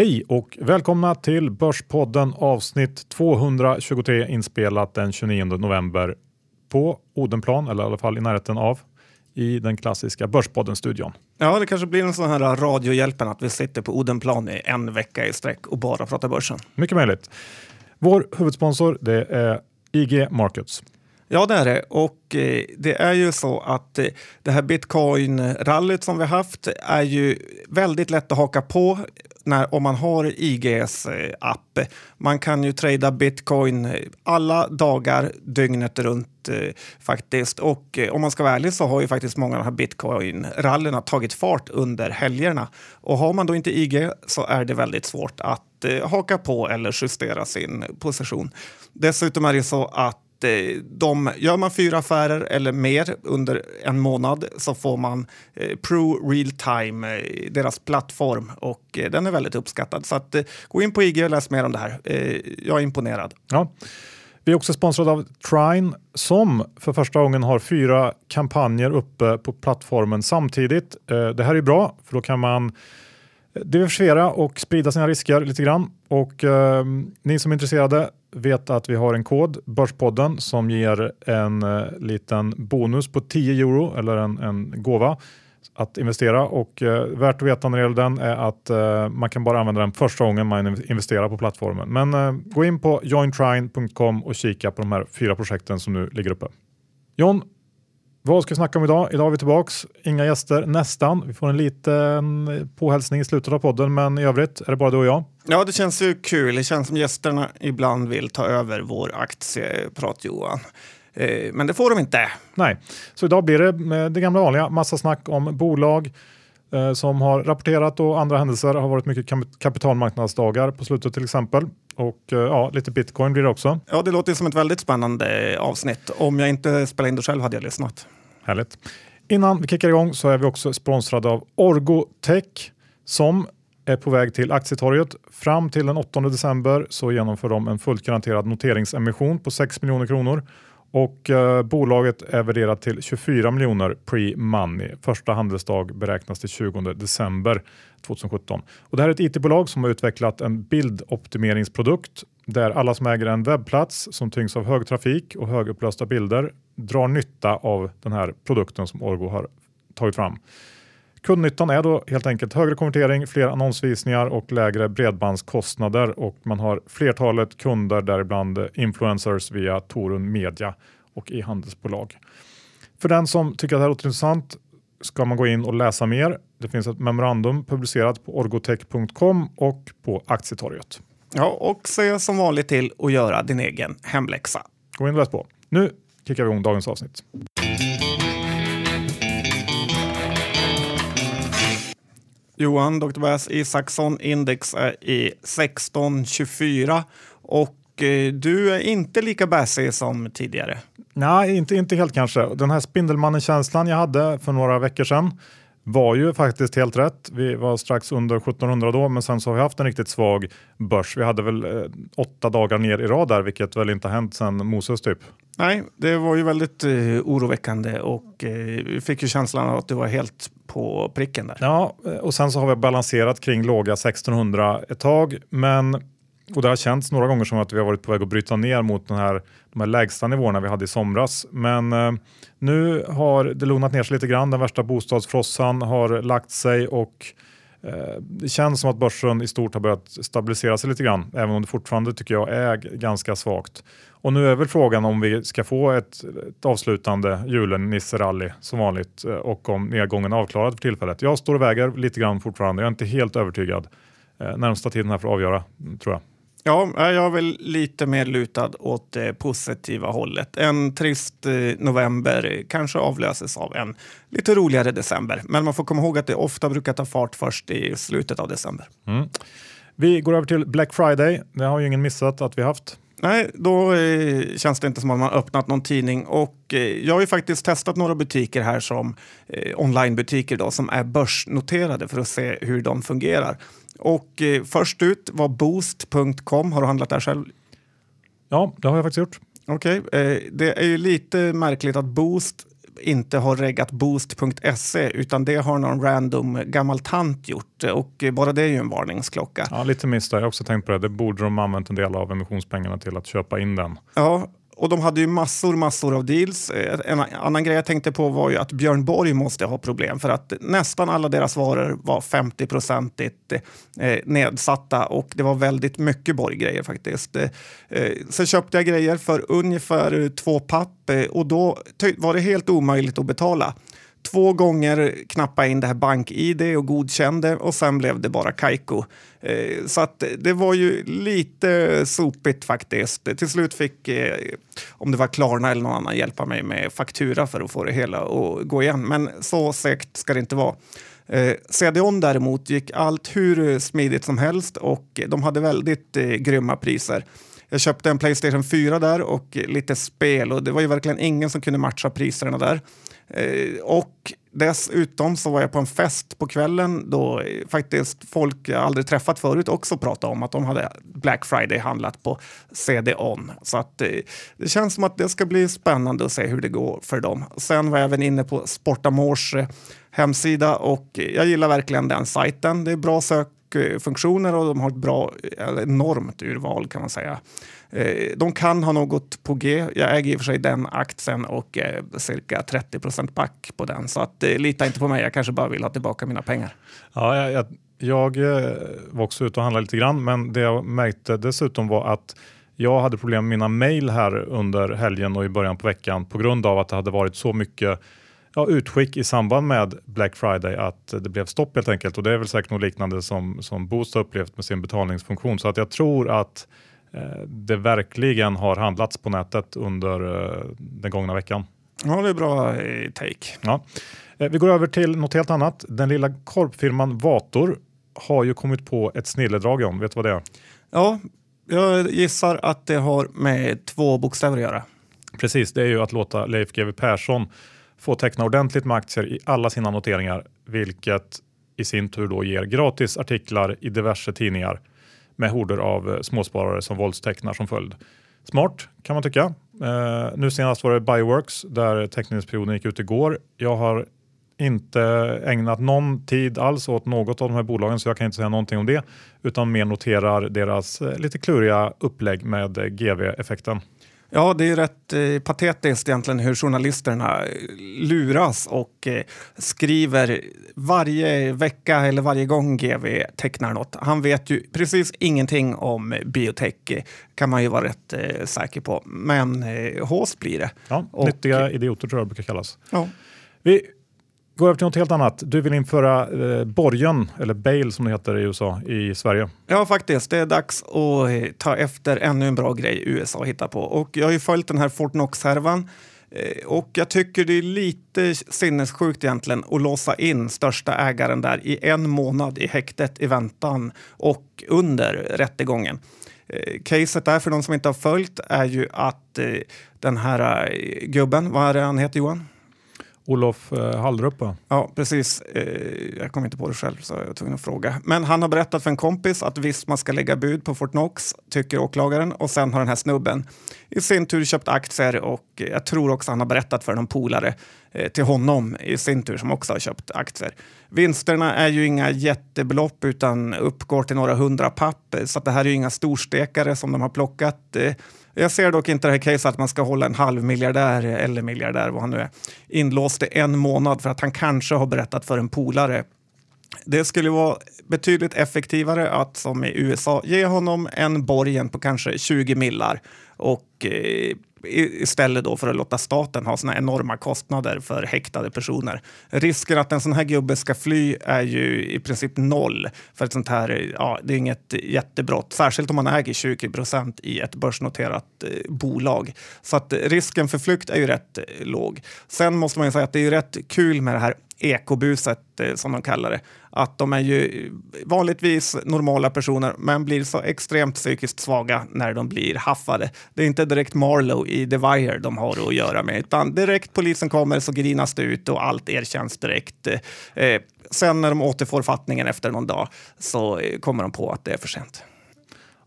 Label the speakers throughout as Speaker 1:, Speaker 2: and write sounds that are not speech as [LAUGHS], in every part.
Speaker 1: Hej och välkomna till Börspodden avsnitt 223 inspelat den 29 november på Odenplan, eller i alla fall i närheten av, i den klassiska Börspodden-studion.
Speaker 2: Ja, det kanske blir en sån här radiohjälpen att vi sitter på Odenplan i en vecka i sträck och bara pratar börsen.
Speaker 1: Mycket möjligt. Vår huvudsponsor det är IG Markets.
Speaker 2: Ja, det är det. Och eh, det är ju så att eh, det här bitcoin-rallyt som vi haft är ju väldigt lätt att haka på när, om man har IGs eh, app. Man kan ju trada bitcoin alla dagar dygnet runt eh, faktiskt. Och eh, om man ska vara ärlig så har ju faktiskt många av de här bitcoin-rallyna tagit fart under helgerna. Och har man då inte IG så är det väldigt svårt att eh, haka på eller justera sin position. Dessutom är det så att Eh, de, gör man fyra affärer eller mer under en månad så får man eh, Pro Real Time, eh, deras plattform, och eh, den är väldigt uppskattad. Så att, eh, gå in på IG och läs mer om det här. Eh, jag är imponerad.
Speaker 1: Ja. Vi är också sponsrade av Trine som för första gången har fyra kampanjer uppe på plattformen samtidigt. Eh, det här är bra för då kan man diversifiera och sprida sina risker lite grann. Och eh, ni som är intresserade vet att vi har en kod, Börspodden, som ger en eh, liten bonus på 10 euro eller en, en gåva att investera och eh, värt att veta när det gäller den är att eh, man kan bara använda den första gången man investerar på plattformen. Men eh, gå in på jointrine.com och kika på de här fyra projekten som nu ligger uppe. John, vad ska vi snacka om idag? Idag är vi tillbaks. Inga gäster, nästan. Vi får en liten påhälsning i slutet av podden, men i övrigt är det bara du och jag.
Speaker 2: Ja, det känns ju kul. Det känns som gästerna ibland vill ta över vår aktieprat, Johan. Eh, men det får de inte.
Speaker 1: Nej, så idag blir det det gamla vanliga. Massa snack om bolag eh, som har rapporterat och andra händelser. Har varit mycket kapitalmarknadsdagar på slutet till exempel. Och eh, ja, lite bitcoin blir det också.
Speaker 2: Ja, det låter som ett väldigt spännande avsnitt. Om jag inte spelade in det själv hade jag lyssnat.
Speaker 1: Härligt. Innan vi kickar igång så är vi också sponsrade av Orgotech som är på väg till Aktietorget. Fram till den 8 december så genomför de en fullt garanterad noteringsemission på 6 miljoner kronor och eh, bolaget är värderat till 24 miljoner pre-money. Första handelsdag beräknas till 20 december 2017. Och det här är ett IT-bolag som har utvecklat en bildoptimeringsprodukt där alla som äger en webbplats som tyngs av hög trafik och högupplösta bilder drar nytta av den här produkten som Orgo har tagit fram. Kundnyttan är då helt enkelt högre konvertering, fler annonsvisningar och lägre bredbandskostnader och man har flertalet kunder, däribland influencers via Torun Media och e-handelsbolag. För den som tycker att det här låter intressant ska man gå in och läsa mer. Det finns ett memorandum publicerat på orgotech.com och på Aktietorget.
Speaker 2: Ja, och se som vanligt till att göra din egen hemläxa.
Speaker 1: Gå in och läs på. Nu kickar vi igång dagens avsnitt.
Speaker 2: Johan, Dr. Bass Isaksson, index är i 1624 och eh, du är inte lika bassig som tidigare.
Speaker 1: Nej, inte, inte helt kanske. Den här Spindelmannen-känslan jag hade för några veckor sedan var ju faktiskt helt rätt. Vi var strax under 1700 då, men sen så har vi haft en riktigt svag börs. Vi hade väl eh, åtta dagar ner i rad där, vilket väl inte har hänt sedan Moses typ.
Speaker 2: Nej, det var ju väldigt eh, oroväckande och eh, vi fick ju känslan av att det var helt på pricken där.
Speaker 1: Ja, eh, och sen så har vi balanserat kring låga 1600 ett tag, men och det har känts några gånger som att vi har varit på väg att bryta ner mot den här, de här lägsta nivåerna vi hade i somras. Men eh, nu har det lugnat ner sig lite grann. Den värsta bostadsfrossan har lagt sig och Eh, det känns som att börsen i stort har börjat stabilisera sig lite grann, även om det fortfarande tycker jag är ganska svagt. Och nu är väl frågan om vi ska få ett, ett avslutande julen nisserally som vanligt eh, och om nedgången är avklarad för tillfället. Jag står och väger lite grann fortfarande. Jag är inte helt övertygad. Eh, närmsta tiden här för att avgöra, tror jag.
Speaker 2: Ja, jag är väl lite mer lutad åt det positiva hållet. En trist eh, november kanske avlöses av en lite roligare december. Men man får komma ihåg att det ofta brukar ta fart först i slutet av december.
Speaker 1: Mm. Vi går över till Black Friday. Det har ju ingen missat att vi haft.
Speaker 2: Nej, då eh, känns det inte som att man öppnat någon tidning. Och eh, jag har ju faktiskt testat några butiker här som eh, onlinebutiker då, som är börsnoterade för att se hur de fungerar. Och eh, först ut var Boost.com. Har du handlat där själv?
Speaker 1: Ja, det har jag faktiskt gjort.
Speaker 2: Okej, okay. eh, det är ju lite märkligt att Boost inte har reggat boost.se utan det har någon random gammal tant gjort och bara det är ju en varningsklocka.
Speaker 1: Ja, lite miss där. Jag har också tänkt på det. Det borde de använt en del av emissionspengarna till att köpa in den.
Speaker 2: Ja, och de hade ju massor, massor av deals. Eh, en annan grej jag tänkte på var ju att Björn Borg måste ha problem för att nästan alla deras varor var 50 procentigt eh, nedsatta och det var väldigt mycket Borg-grejer faktiskt. Eh, sen köpte jag grejer för ungefär två papp och då var det helt omöjligt att betala. Två gånger knappa in det här bank-id och godkände och sen blev det bara Kaiko. Eh, så att det var ju lite sopigt faktiskt. Till slut fick, eh, om det var Klarna eller någon annan, hjälpa mig med faktura för att få det hela att gå igen. Men så segt ska det inte vara. Eh, CDON däremot gick allt hur smidigt som helst och de hade väldigt eh, grymma priser. Jag köpte en Playstation 4 där och lite spel och det var ju verkligen ingen som kunde matcha priserna där. Eh, och dessutom så var jag på en fest på kvällen då eh, faktiskt folk jag aldrig träffat förut också pratade om att de hade Black Friday handlat på CD-ON. Så att, eh, det känns som att det ska bli spännande att se hur det går för dem. Sen var jag även inne på Sportamors hemsida och jag gillar verkligen den sajten. Det är bra sökfunktioner och de har ett bra, enormt urval kan man säga. Eh, de kan ha något på G. Jag äger i och för sig den aktien och eh, cirka 30 procent back på den. Så att, eh, lita inte på mig, jag kanske bara vill ha tillbaka mina pengar.
Speaker 1: Ja, jag, jag, jag var också ute och handlade lite grann, men det jag märkte dessutom var att jag hade problem med mina mejl här under helgen och i början på veckan på grund av att det hade varit så mycket ja, utskick i samband med Black Friday att det blev stopp helt enkelt. Och det är väl säkert något liknande som, som Boost har upplevt med sin betalningsfunktion. Så att jag tror att Eh, det verkligen har handlats på nätet under eh, den gångna veckan.
Speaker 2: Ja, det är bra eh, take.
Speaker 1: Ja. Vi går över till något helt annat. Den lilla korpfirman Vator har ju kommit på ett snilledrag om. Vet du vad det är?
Speaker 2: Ja, jag gissar att det har med två bokstäver att göra.
Speaker 1: Precis, det är ju att låta Leif GW Persson får teckna ordentligt med aktier i alla sina noteringar, vilket i sin tur då ger gratis artiklar i diverse tidningar med horder av eh, småsparare som våldstecknar som följd. Smart kan man tycka. Eh, nu senast var det Bioworks där teckningsperioden gick ut igår. Jag har inte ägnat någon tid alls åt något av de här bolagen så jag kan inte säga någonting om det utan mer noterar deras eh, lite kluriga upplägg med eh, GV-effekten.
Speaker 2: Ja, det är rätt eh, patetiskt egentligen hur journalisterna luras och eh, skriver varje vecka eller varje gång GV tecknar något. Han vet ju precis ingenting om biotech kan man ju vara rätt eh, säker på. Men eh, hås blir det.
Speaker 1: Ja, och, nyttiga idioter tror jag brukar kallas. Ja. Vi går över till något helt annat. Du vill införa eh, borgen, eller bail som det heter i USA, i Sverige.
Speaker 2: Ja, faktiskt. Det är dags att eh, ta efter ännu en bra grej USA hittar på. Och jag har ju följt den här Fortnox-härvan. Eh, och jag tycker det är lite sinnessjukt egentligen att låsa in största ägaren där i en månad i häktet i väntan och under rättegången. Eh, caset där, för de som inte har följt, är ju att den här gubben, vad är det han heter Johan?
Speaker 1: Olof eh, Hallrup
Speaker 2: Ja, precis. Eh, jag kom inte på det själv så jag var tvungen att fråga. Men han har berättat för en kompis att visst man ska lägga bud på Fortnox, tycker åklagaren. Och sen har den här snubben i sin tur köpt aktier och jag tror också han har berättat för någon polare eh, till honom i sin tur som också har köpt aktier. Vinsterna är ju inga jättebelopp utan uppgår till några hundra papp så det här är ju inga storstekare som de har plockat. Eh. Jag ser dock inte det här caset att man ska hålla en halv miljardär eller miljardär, vad han nu är, inlåst i en månad för att han kanske har berättat för en polare. Det skulle vara betydligt effektivare att som i USA ge honom en borgen på kanske 20 millar och eh, istället då för att låta staten ha såna enorma kostnader för häktade personer. Risken att en sån här gubbe ska fly är ju i princip noll för ett sånt här, ja, det är inget jättebrott, särskilt om man äger 20 procent i ett börsnoterat eh, bolag. Så att risken för flykt är ju rätt eh, låg. Sen måste man ju säga att det är rätt kul med det här ekobuset eh, som de kallar det. Att de är ju vanligtvis normala personer men blir så extremt psykiskt svaga när de blir haffade. Det är inte direkt Marlow i The Wire de har att göra med utan direkt polisen kommer så grinas det ut och allt erkänns direkt. Eh, sen när de återfår fattningen efter någon dag så kommer de på att det är för sent.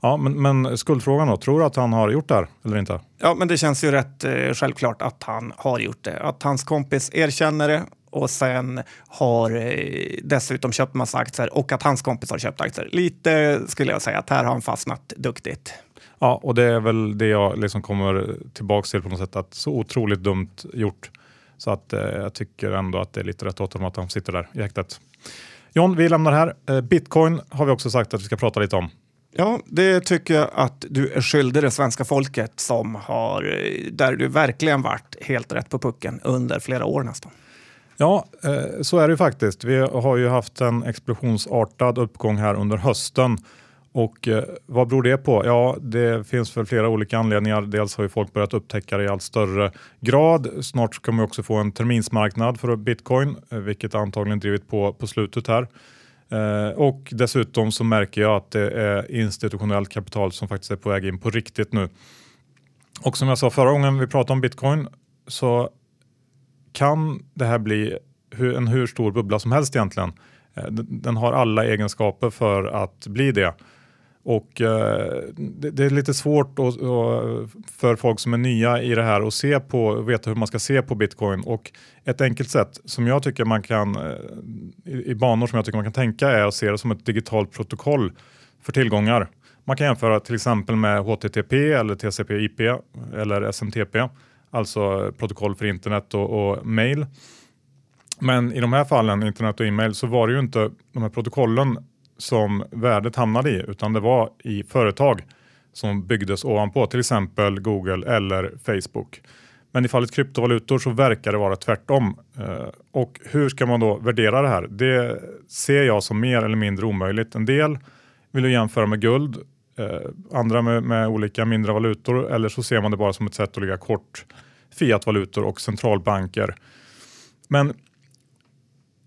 Speaker 1: Ja, men, men skuldfrågan då, tror du att han har gjort det här eller inte?
Speaker 2: Ja, men det känns ju rätt eh, självklart att han har gjort det. Att hans kompis erkänner det och sen har eh, dessutom köpt massa aktier och att hans kompis har köpt aktier. Lite skulle jag säga att här har han fastnat duktigt.
Speaker 1: Ja, och det är väl det jag liksom kommer tillbaka till på något sätt, att så otroligt dumt gjort. Så att eh, jag tycker ändå att det är lite rätt åt honom att han sitter där i häktet. John, vi lämnar här. Eh, Bitcoin har vi också sagt att vi ska prata lite om.
Speaker 2: Ja, det tycker jag att du är skyldig det svenska folket som har, eh, där du verkligen varit helt rätt på pucken under flera år nästan.
Speaker 1: Ja, eh, så är det faktiskt. Vi har ju haft en explosionsartad uppgång här under hösten. Och eh, vad beror det på? Ja, det finns väl flera olika anledningar. Dels har ju folk börjat upptäcka det i allt större grad. Snart kommer vi också få en terminsmarknad för bitcoin, eh, vilket antagligen drivit på på slutet här. Och dessutom så märker jag att det är institutionellt kapital som faktiskt är på väg in på riktigt nu. Och som jag sa förra gången vi pratade om bitcoin så kan det här bli en hur stor bubbla som helst egentligen. Eh, den har alla egenskaper för att bli det. Och eh, det, är lite svårt för folk som är nya i det här att se på, veta hur man ska se på bitcoin. Och ett enkelt sätt som jag tycker man kan, eh, i banor som jag tycker man kan tänka är att se det som ett digitalt protokoll för tillgångar. Man kan jämföra till exempel med HTTP eller TCP/IP eller SMTP alltså protokoll för internet och, och mail. Men i de här fallen, internet och e-mail, så var det ju inte de här protokollen som värdet hamnade i, utan det var i företag som byggdes ovanpå, till exempel Google eller Facebook. Men i fallet kryptovalutor så verkar det vara tvärtom. Eh, och hur ska man då värdera det här? Det ser jag som mer eller mindre omöjligt. En del vill ju jämföra med guld, eh, andra med, med, olika mindre valutor eller så ser man det bara som ett sätt att ligga kort fiatvalutor och centralbanker. Men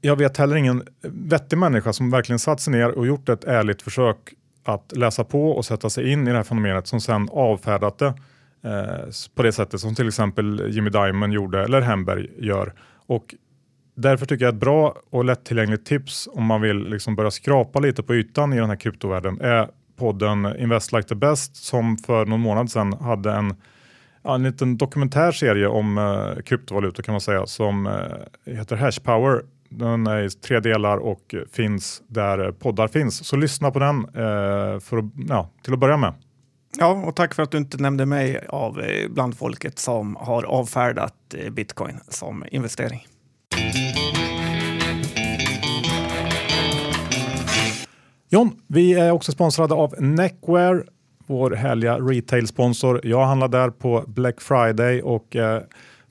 Speaker 1: jag vet heller ingen vettig människa som verkligen satt sig ner och gjort ett ärligt försök att läsa på och sätta sig in i det här fenomenet som sen avfärdat det eh, på det sättet som till exempel Jimmy Diamond gjorde eller Hemberg gör. Och därför tycker jag ett bra och lättillgängligt tips om man vill liksom börja skrapa lite på ytan i den här kryptovärlden är podden Invest Like the Best som för någon månad sedan hade en en liten dokumentärserie om eh, kryptovalutor kan man säga som eh, heter Hashpower. Den är i tre delar och finns där poddar finns. Så lyssna på den eh, för att, ja, till att börja med.
Speaker 2: Ja, och tack för att du inte nämnde mig av eh, bland folket som har avfärdat eh, bitcoin som investering.
Speaker 1: John, vi är också sponsrade av Neckwear vår härliga retail-sponsor. Jag handlar där på Black Friday och eh,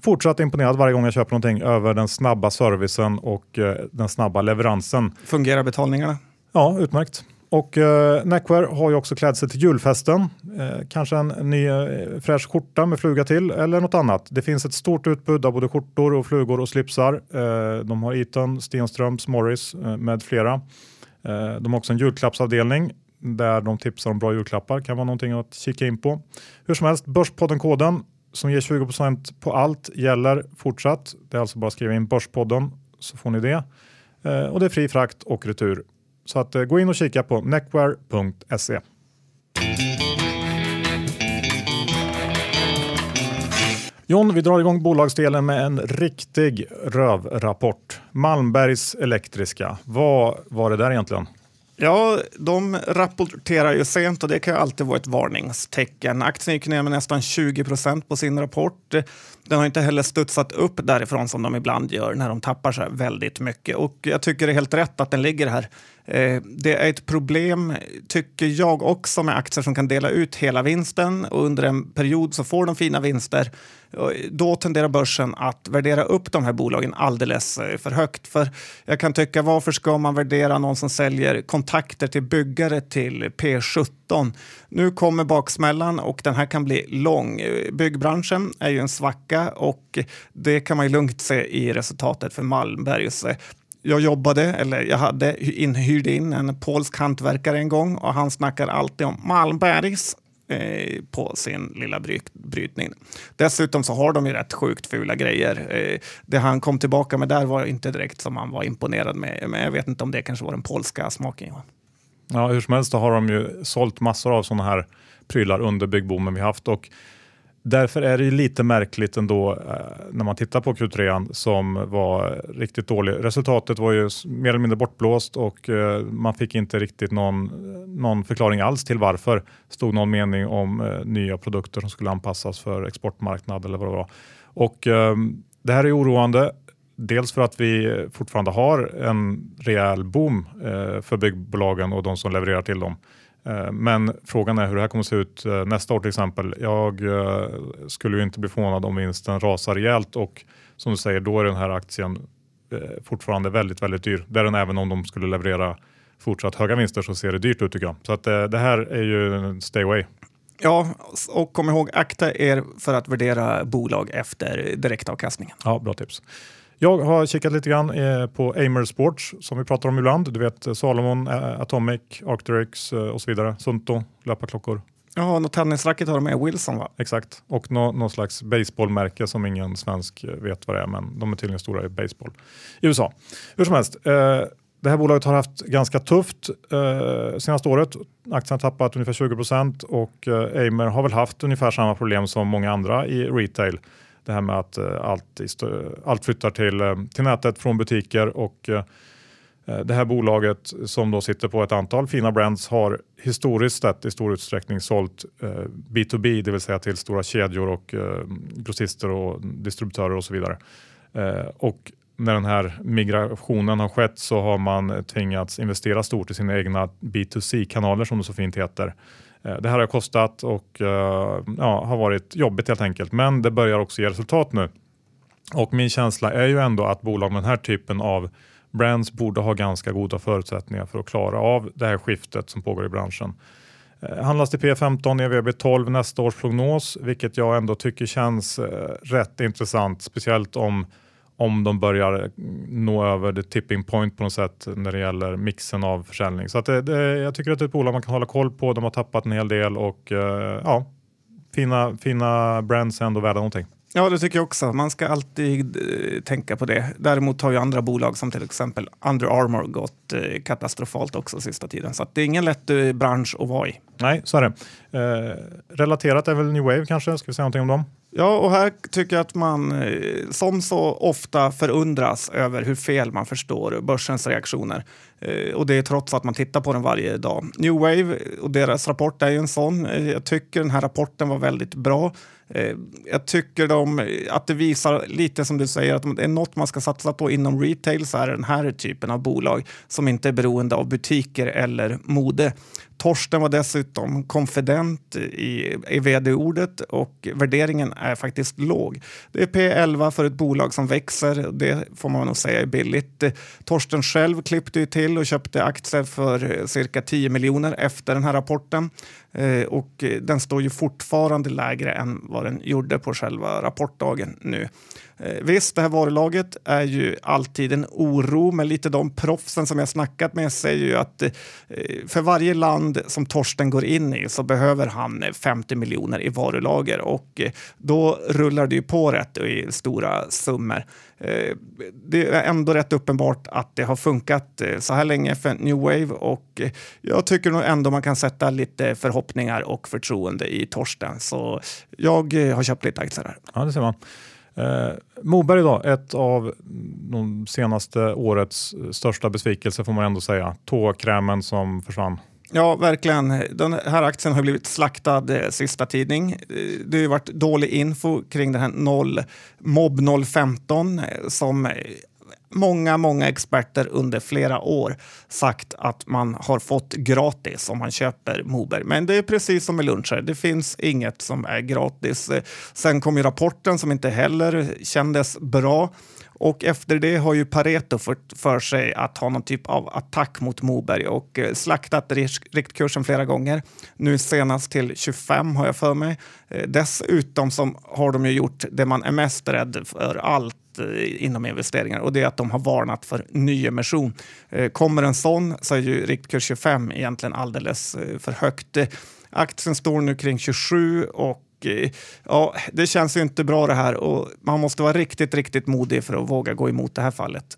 Speaker 1: fortsatt imponerad varje gång jag köper någonting över den snabba servicen och eh, den snabba leveransen.
Speaker 2: Fungerar betalningarna?
Speaker 1: Ja, utmärkt. Och eh, Neckwear har ju också klätt sig till julfesten. Eh, kanske en ny eh, fräsch skjorta med fluga till eller något annat. Det finns ett stort utbud av både skjortor och flugor och slipsar. Eh, de har Eton, Stenströms, Morris eh, med flera. Eh, de har också en julklappsavdelning där de tipsar om bra julklappar. Kan vara någonting att kika in på. Hur som helst, Börspodden-koden som ger 20 på allt gäller fortsatt. Det är alltså bara att skriva in Börspodden så får ni det. Eh, och det är fri frakt och retur. Så att, eh, gå in och kika på neckwear.se. John, vi drar igång bolagsdelen med en riktig rövrapport. Malmbergs Elektriska. Vad var det där egentligen?
Speaker 2: Ja, de rapporterar ju sent och det kan ju alltid vara ett varningstecken. Aktien gick ner med nästan 20 procent på sin rapport. Den har inte heller studsat upp därifrån som de ibland gör när de tappar så här väldigt mycket. Och jag tycker det är helt rätt att den ligger här. Eh, det är ett problem, tycker jag också, med aktier som kan dela ut hela vinsten och under en period så får de fina vinster. Då tenderar börsen att värdera upp de här bolagen alldeles eh, för högt. För jag kan tycka, varför ska man värdera någon som säljer kontakter till byggare till P17? Nu kommer baksmällan och den här kan bli lång. Byggbranschen är ju en svacka och det kan man ju lugnt se i resultatet för Malmbergs eh, jag jobbade, eller jag hade inhyrd in en polsk hantverkare en gång och han snackar alltid om Malmbergs eh, på sin lilla bryt, brytning. Dessutom så har de ju rätt sjukt fula grejer. Eh, det han kom tillbaka med där var inte direkt som han var imponerad med. Men jag vet inte om det kanske var den polska smaken. Johan.
Speaker 1: Ja, hur som helst har de ju sålt massor av sådana här prylar under byggboomen vi haft och Därför är det lite märkligt ändå eh, när man tittar på Q3 som var riktigt dålig. Resultatet var ju mer eller mindre bortblåst och eh, man fick inte riktigt någon, någon förklaring alls till varför. stod någon mening om eh, nya produkter som skulle anpassas för exportmarknad eller vad det var. Och, ehm, det här är oroande. Dels för att vi fortfarande har en rejäl boom eh, för byggbolagen och de som levererar till dem. Eh, men frågan är hur det här kommer att se ut eh, nästa år till exempel. Jag eh, skulle ju inte bli förvånad om vinsten rasar rejält och som du säger, då är den här aktien fortfarande väldigt, väldigt dyr. Det är den även om de skulle leverera fortsatt höga vinster så ser det dyrt ut tycker jag. Så att det här är ju stay away.
Speaker 2: Ja, och kom ihåg, akta er för att värdera bolag efter direktavkastningen.
Speaker 1: Ja, bra tips. Jag har kikat lite grann eh, på Amer Sports som vi pratar om ibland. Du vet Salomon, eh, Atomic, Arcteryx eh, och så vidare. Sunto, löparklockor.
Speaker 2: Ja, något tennisracket har de med, Wilson va?
Speaker 1: Exakt, och nå, någon slags baseballmärke som ingen svensk vet vad det är, men de är tydligen stora i baseball i USA. Hur som helst, det här bolaget har haft ganska tufft eh, senaste året. Aktien har tappat ungefär 20 procent och eh, Amer har väl haft ungefär samma problem som många andra i retail det här med att eh, allt, allt flyttar till, eh, till nätet från butiker och eh, det här bolaget som då sitter på ett antal fina brands har historiskt sett i stor utsträckning sålt B2B, det vill säga till stora kedjor och grossister och distributörer och så vidare. Och när den här migrationen har skett så har man tvingats investera stort i sina egna B2C-kanaler som det så fint heter. Eh, det här har kostat och eh, ja, har varit jobbigt helt enkelt, men det börjar också ge resultat nu. Och min känsla är ju ändå att bolag med den här typen av brands borde ha ganska goda förutsättningar för att klara av det här skiftet som pågår i branschen. Eh, handlas till P15, EVB 12 nästa års prognos, vilket jag ändå tycker känns rätt intressant, speciellt om om de börjar nå över the tipping point på något sätt när det gäller mixen av försäljning. Så att det, det, jag tycker att det är ett bolag man kan hålla koll på. De har tappat en hel del och uh, ja, fina, fina brands är ändå värda någonting.
Speaker 2: Ja, det tycker jag också. Man ska alltid eh, tänka på det. Däremot har ju andra bolag som till exempel Under Armour gått eh, katastrofalt också sista tiden. Så det är ingen lätt eh, bransch att vara i.
Speaker 1: Nej, så är det. Eh, relaterat är väl New Wave kanske? Ska vi säga någonting om dem?
Speaker 2: Ja, och här tycker jag att man eh, som så ofta förundras över hur fel man förstår börsens reaktioner. Eh, och det är trots att man tittar på den varje dag. New Wave och deras rapport är ju en sån. Eh, jag tycker den här rapporten var väldigt bra. Jag tycker de, att det visar lite som du säger att om det är något man ska satsa på inom retail så är det den här typen av bolag som inte är beroende av butiker eller mode. Torsten var dessutom konfident i, i vd-ordet och värderingen är faktiskt låg. Det är P11 för ett bolag som växer. Det får man nog säga är billigt. Torsten själv klippte ju till och köpte aktier för eh, cirka 10 miljoner efter den här rapporten. Eh, och eh, den står ju fortfarande lägre än vad den gjorde på själva rapportdagen nu. Eh, visst, det här varulaget är ju alltid en oro, men lite de proffsen som jag snackat med säger ju att eh, för varje land som Torsten går in i så behöver han eh, 50 miljoner i varulager och eh, då rullar det ju på rätt i stora summor. Eh, det är ändå rätt uppenbart att det har funkat så här länge för New Wave och jag tycker nog ändå man kan sätta lite förhoppningar och förtroende i Torsten. Så jag har köpt lite aktier här.
Speaker 1: Ja, det ser man. Eh, Moberg då, ett av de senaste årets största besvikelser får man ändå säga. Tåkrämen som försvann.
Speaker 2: Ja, verkligen. Den här aktien har blivit slaktad eh, sista tidning. Eh, det har varit dålig info kring den här 0, Mob 015 som många, många experter under flera år sagt att man har fått gratis om man köper Moberg. Men det är precis som med luncher. Det finns inget som är gratis. Sen kom ju rapporten som inte heller kändes bra. Och efter det har ju Pareto fått för sig att ha någon typ av attack mot Moberg och eh, slaktat riktkursen flera gånger. Nu senast till 25 har jag för mig. Eh, dessutom som har de ju gjort det man är mest rädd för allt Eh, inom investeringar och det är att de har varnat för nyemission. Eh, kommer en sån så är ju riktkurs 25 egentligen alldeles eh, för högt. Aktien står nu kring 27 och ja, det känns ju inte bra det här och man måste vara riktigt, riktigt modig för att våga gå emot det här fallet.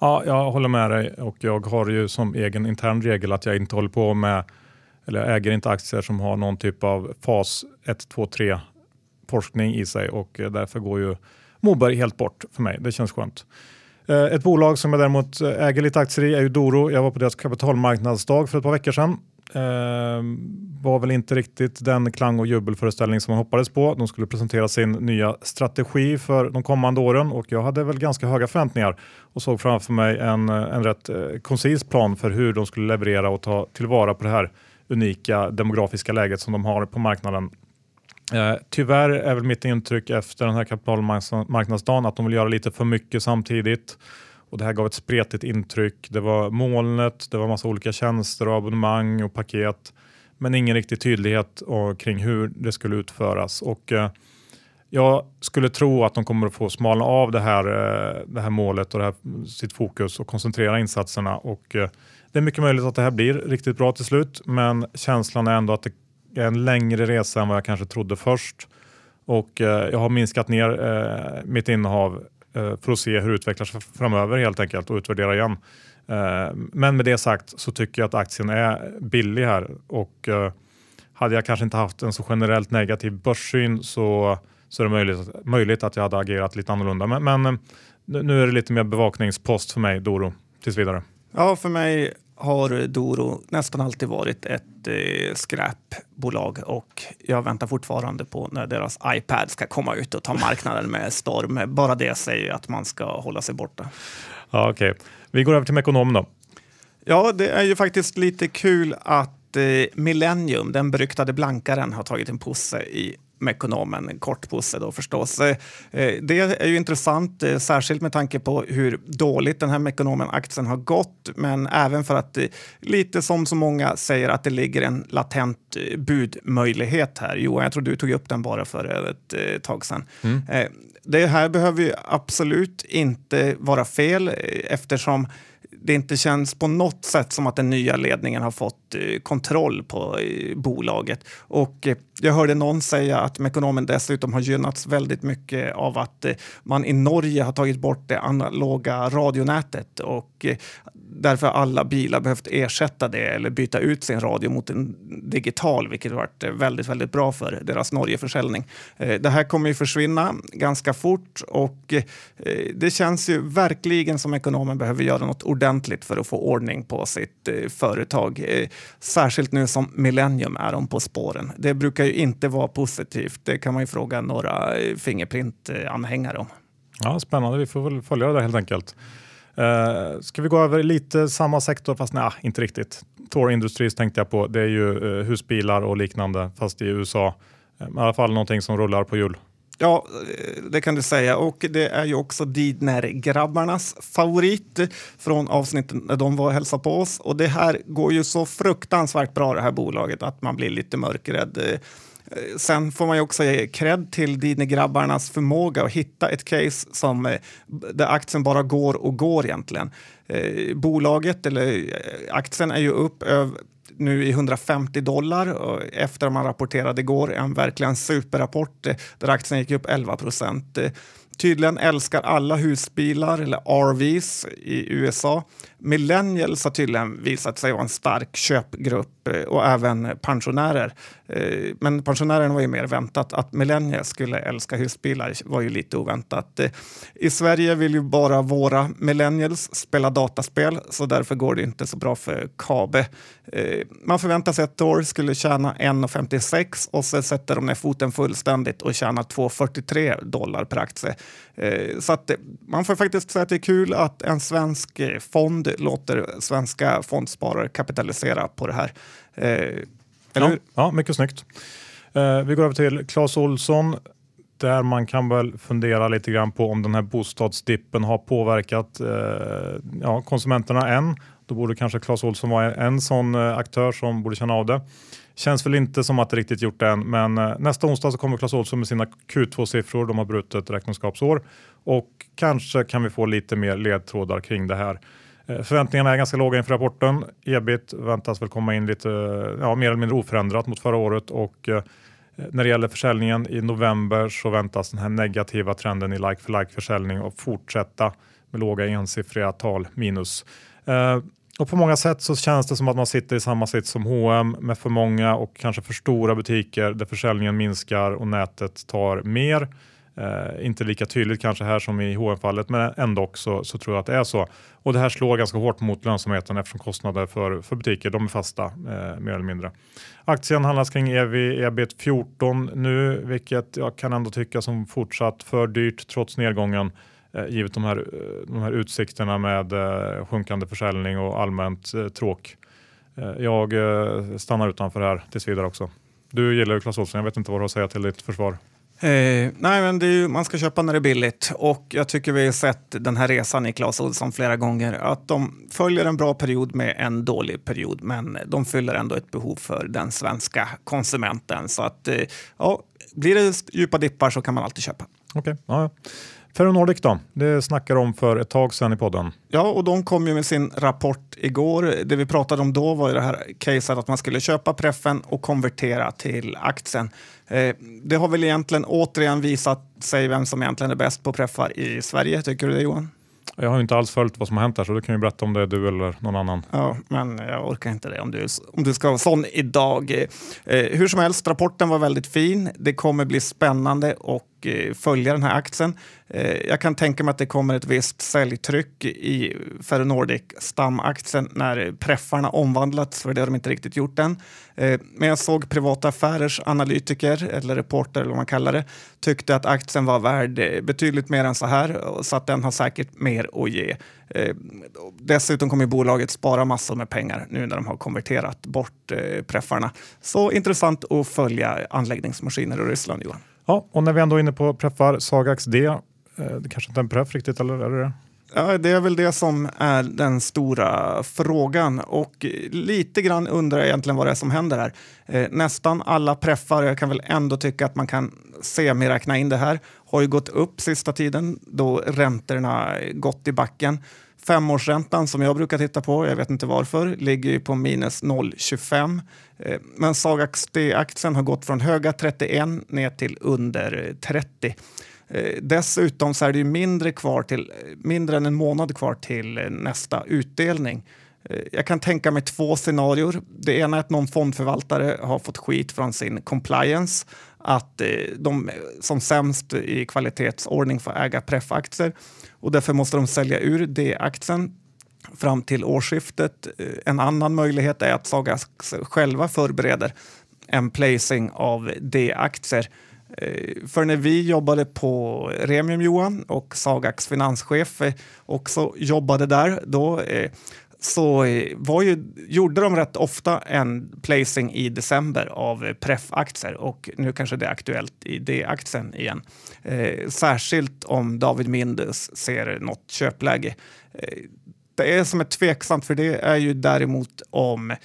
Speaker 1: Ja, jag håller med dig och jag har ju som egen intern regel att jag inte håller på med eller jag äger inte aktier som har någon typ av fas 1, 2, 3 forskning i sig och därför går ju Moberg helt bort för mig. Det känns skönt. Eh, ett bolag som jag däremot eh, äger lite aktier i är ju Doro. Jag var på deras kapitalmarknadsdag för ett par veckor sedan. Eh, var väl inte riktigt den klang och jubelföreställning som man hoppades på. De skulle presentera sin nya strategi för de kommande åren och jag hade väl ganska höga förväntningar och såg framför mig en, en rätt eh, koncis plan för hur de skulle leverera och ta tillvara på det här unika demografiska läget som de har på marknaden. Eh, tyvärr är väl mitt intryck efter den här kapitalmarknadsdagen att de vill göra lite för mycket samtidigt. Och det här gav ett spretigt intryck. Det var molnet, det var massa olika tjänster och abonnemang och paket. Men ingen riktig tydlighet och, kring hur det skulle utföras. Och, eh, jag skulle tro att de kommer att få smalna av det här, eh, det här målet och det här, sitt fokus och koncentrera insatserna. Och, eh, det är mycket möjligt att det här blir riktigt bra till slut, men känslan är ändå att det en längre resa än vad jag kanske trodde först. Och eh, jag har minskat ner eh, mitt innehav eh, för att se hur det utvecklar sig framöver helt enkelt och utvärdera igen. Eh, men med det sagt så tycker jag att aktien är billig här och eh, hade jag kanske inte haft en så generellt negativ börssyn så, så är det möjligt, möjligt att jag hade agerat lite annorlunda. Men, men eh, nu är det lite mer bevakningspost för mig, Doro, tills vidare.
Speaker 2: Ja, för mig har Doro nästan alltid varit ett eh, skräpbolag och jag väntar fortfarande på när deras iPad ska komma ut och ta [LAUGHS] marknaden med storm. Bara det säger att man ska hålla sig borta.
Speaker 1: Ja, Okej, okay. vi går över till Mekonom då.
Speaker 2: Ja, det är ju faktiskt lite kul att eh, Millennium, den beryktade blankaren, har tagit en posse i Mekonomen, kortbusse då förstås. Eh, eh, det är ju intressant, eh, särskilt med tanke på hur dåligt den här Mekonomen-aktien har gått, men även för att lite som så många säger att det ligger en latent budmöjlighet här. Johan, jag tror du tog upp den bara för ett tag sedan. Mm. Det här behöver ju absolut inte vara fel eftersom det inte känns på något sätt som att den nya ledningen har fått eh, kontroll på eh, bolaget. Och eh, jag hörde någon säga att Mekonomen dessutom har gynnats väldigt mycket av att man i Norge har tagit bort det analoga radionätet och därför alla bilar behövt ersätta det eller byta ut sin radio mot en digital, vilket har varit väldigt, väldigt bra för deras Norgeförsäljning. Eh, det här kommer ju försvinna ganska fort och eh, det känns ju verkligen som ekonomen behöver göra något ordentligt för att få ordning på sitt eh, företag. Särskilt nu som Millennium är de på spåren. Det brukar ju inte vara positivt. Det kan man ju fråga några Fingerprint-anhängare om.
Speaker 1: Ja, spännande. Vi får väl följa det där helt enkelt. Uh, ska vi gå över lite samma sektor, fast nej, inte riktigt. Thor Industries tänkte jag på. Det är ju uh, husbilar och liknande, fast i USA. Uh, eh, I alla fall någonting som rullar på hjul.
Speaker 2: Ja, det kan du säga. Och det är ju också Didner-grabbarnas favorit från avsnittet när de var och hälsade på oss. Och det här går ju så fruktansvärt bra det här bolaget att man blir lite mörkrädd. Sen får man ju också ge cred till Didner-grabbarnas förmåga att hitta ett case som, eh, där aktien bara går och går egentligen. Eh, bolaget, eller eh, aktien, är ju upp över nu i 150 dollar efter man rapporterade igår. En verkligen superrapport eh, där aktien gick upp 11 procent. Tydligen älskar alla husbilar eller RVs i USA. Millennials har tydligen visat sig vara en stark köpgrupp eh, och även pensionärer. Eh, men pensionärerna var ju mer väntat. Att millennials skulle älska husbilar var ju lite oväntat. Eh, I Sverige vill ju bara våra millennials spela dataspel så därför går det inte så bra för Kabe. Man förväntar sig att Tor skulle tjäna 1,56 och så sätter de ner foten fullständigt och tjänar 2,43 dollar per aktie. Så att man får faktiskt säga att det är kul att en svensk fond låter svenska fondsparare kapitalisera på det här.
Speaker 1: Eh, ja, ja, mycket snyggt. Eh, vi går över till Clas Olsson där man kan väl fundera lite grann på om den här bostadsdippen har påverkat eh, ja, konsumenterna än. Då borde kanske Clas Olsson vara en sån eh, aktör som borde känna av det. Känns väl inte som att det riktigt gjort det än, men eh, nästa onsdag så kommer Clas Ohlson med sina Q2-siffror. De har brutit räkenskapsår och kanske kan vi få lite mer ledtrådar kring det här. Eh, förväntningarna är ganska låga inför rapporten. Ebit väntas väl komma in lite eh, ja, mer eller mindre oförändrat mot förra året och eh, när det gäller försäljningen i november så väntas den här negativa trenden i like for like försäljning att fortsätta med låga ensiffriga tal minus. Och på många sätt så känns det som att man sitter i samma sitt som H&M med för många och kanske för stora butiker där försäljningen minskar och nätet tar mer. Eh, inte lika tydligt kanske här som i hm fallet men ändå så, så tror jag att det är så. Och det här slår ganska hårt mot lönsamheten eftersom kostnader för, för butiker de är fasta eh, mer eller mindre. Aktien handlas kring ev ebit 14 nu vilket jag kan ändå tycka som fortsatt för dyrt trots nedgången eh, givet de här, eh, de här utsikterna med eh, sjunkande försäljning och allmänt eh, tråk. Eh, jag eh, stannar utanför här tills vidare också. Du gillar ju Clas Ohlson, jag vet inte vad du har att säga till ditt försvar.
Speaker 2: Eh, nej, men det är man ska köpa när det är billigt och jag tycker vi har sett den här resan i Clas Ohlson flera gånger. Att de följer en bra period med en dålig period, men de fyller ändå ett behov för den svenska konsumenten. Så att eh, ja, blir det djupa dippar så kan man alltid köpa.
Speaker 1: Okej, okay. ja, Ferronordic då? Det snackar om för ett tag sedan i podden.
Speaker 2: Ja, och de kom ju med sin rapport igår. Det vi pratade om då var ju det här caset att man skulle köpa preffen och konvertera till aktien. Eh, det har väl egentligen återigen visat sig vem som egentligen är bäst på preffar i Sverige. Tycker du det Johan?
Speaker 1: Jag har inte alls följt vad som har hänt här så du kan ju berätta om det är du eller någon annan.
Speaker 2: Ja, men jag orkar inte det om du, om du ska vara sån idag. Eh, hur som helst, rapporten var väldigt fin. Det kommer bli spännande och Eh, följa den här aktien. Eh, jag kan tänka mig att det kommer ett visst säljtryck i Ferronordic stamaktien när preffarna omvandlats, för det har de inte riktigt gjort än. Eh, men jag såg privata affärers analytiker, eller reporter eller vad man kallar det, tyckte att aktien var värd betydligt mer än så här, så att den har säkert mer att ge. Dessutom kommer bolaget spara massor med pengar nu när de har konverterat bort preffarna. Så intressant att följa anläggningsmaskiner i Ryssland, Johan.
Speaker 1: Ja, och när vi ändå är inne på preffar, Sagax D, eh, det kanske inte är en preff riktigt, eller är det det?
Speaker 2: Ja, det är väl det som är den stora frågan och lite grann undrar jag egentligen vad det är som händer här. Eh, nästan alla preffar, jag kan väl ändå tycka att man kan semiräkna in det här, har ju gått upp sista tiden då räntorna gått i backen. Femårsräntan som jag brukar titta på, jag vet inte varför, ligger på minus 0,25. Eh, men Sagax D-aktien har gått från höga 31 ner till under 30. Eh, dessutom så är det ju mindre, kvar till, mindre än en månad kvar till nästa utdelning. Eh, jag kan tänka mig två scenarier. Det ena är att någon fondförvaltare har fått skit från sin compliance att de som sämst i kvalitetsordning får äga preffaktier och därför måste de sälja ur D-aktien fram till årsskiftet. Eh, en annan möjlighet är att Sagax själva förbereder en placing av D-aktier. Eh, för när vi jobbade på Remium Johan och Sagax finanschef eh, också jobbade där, då så var ju, gjorde de rätt ofta en placing i december av preffaktier och nu kanske det är aktuellt i D-aktien igen. Eh, särskilt om David Mindus ser något köpläge. Eh, är som är tveksamt, för det är ju däremot om eh,